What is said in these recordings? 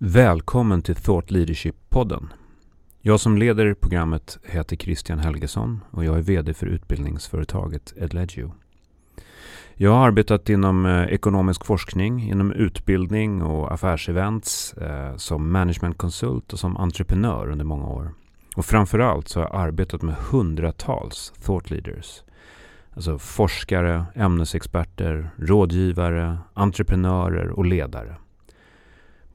Välkommen till Thought Leadership-podden. Jag som leder programmet heter Christian Helgesson och jag är VD för utbildningsföretaget Edlegio. Jag har arbetat inom eh, ekonomisk forskning, inom utbildning och affärsevents eh, som managementkonsult och som entreprenör under många år. Och framförallt så har jag arbetat med hundratals thought leaders. Alltså forskare, ämnesexperter, rådgivare, entreprenörer och ledare.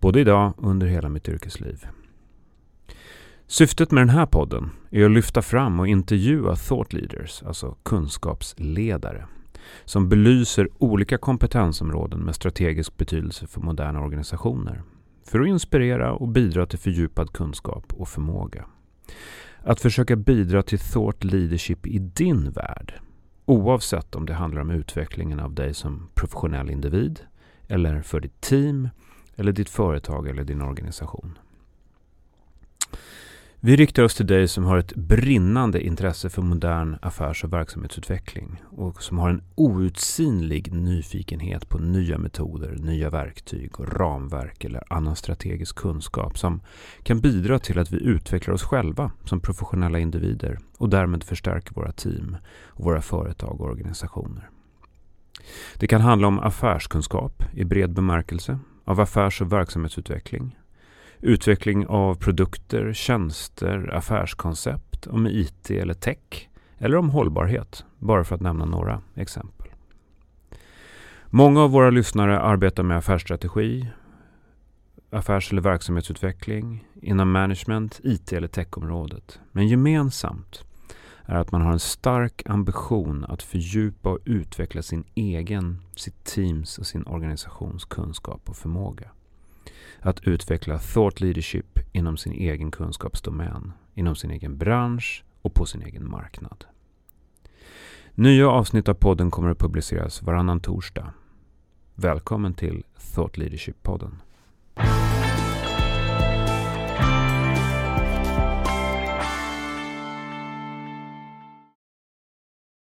Både idag och under hela mitt yrkesliv. Syftet med den här podden är att lyfta fram och intervjua thought leaders, alltså kunskapsledare, som belyser olika kompetensområden med strategisk betydelse för moderna organisationer, för att inspirera och bidra till fördjupad kunskap och förmåga. Att försöka bidra till thought leadership i din värld, oavsett om det handlar om utvecklingen av dig som professionell individ, eller för ditt team, eller ditt företag eller din organisation. Vi riktar oss till dig som har ett brinnande intresse för modern affärs och verksamhetsutveckling och som har en outsinlig nyfikenhet på nya metoder, nya verktyg och ramverk eller annan strategisk kunskap som kan bidra till att vi utvecklar oss själva som professionella individer och därmed förstärker våra team, och våra företag och organisationer. Det kan handla om affärskunskap i bred bemärkelse, av affärs och verksamhetsutveckling, utveckling av produkter, tjänster, affärskoncept, om IT eller tech eller om hållbarhet, bara för att nämna några exempel. Många av våra lyssnare arbetar med affärsstrategi, affärs eller verksamhetsutveckling, inom management, IT eller techområdet. Men gemensamt är att man har en stark ambition att fördjupa och utveckla sin egen, sitt teams och sin organisations kunskap och förmåga att utveckla thought leadership inom sin egen kunskapsdomän, inom sin egen bransch och på sin egen marknad. Nya avsnitt av podden kommer att publiceras varannan torsdag. Välkommen till Thought Leadership-podden.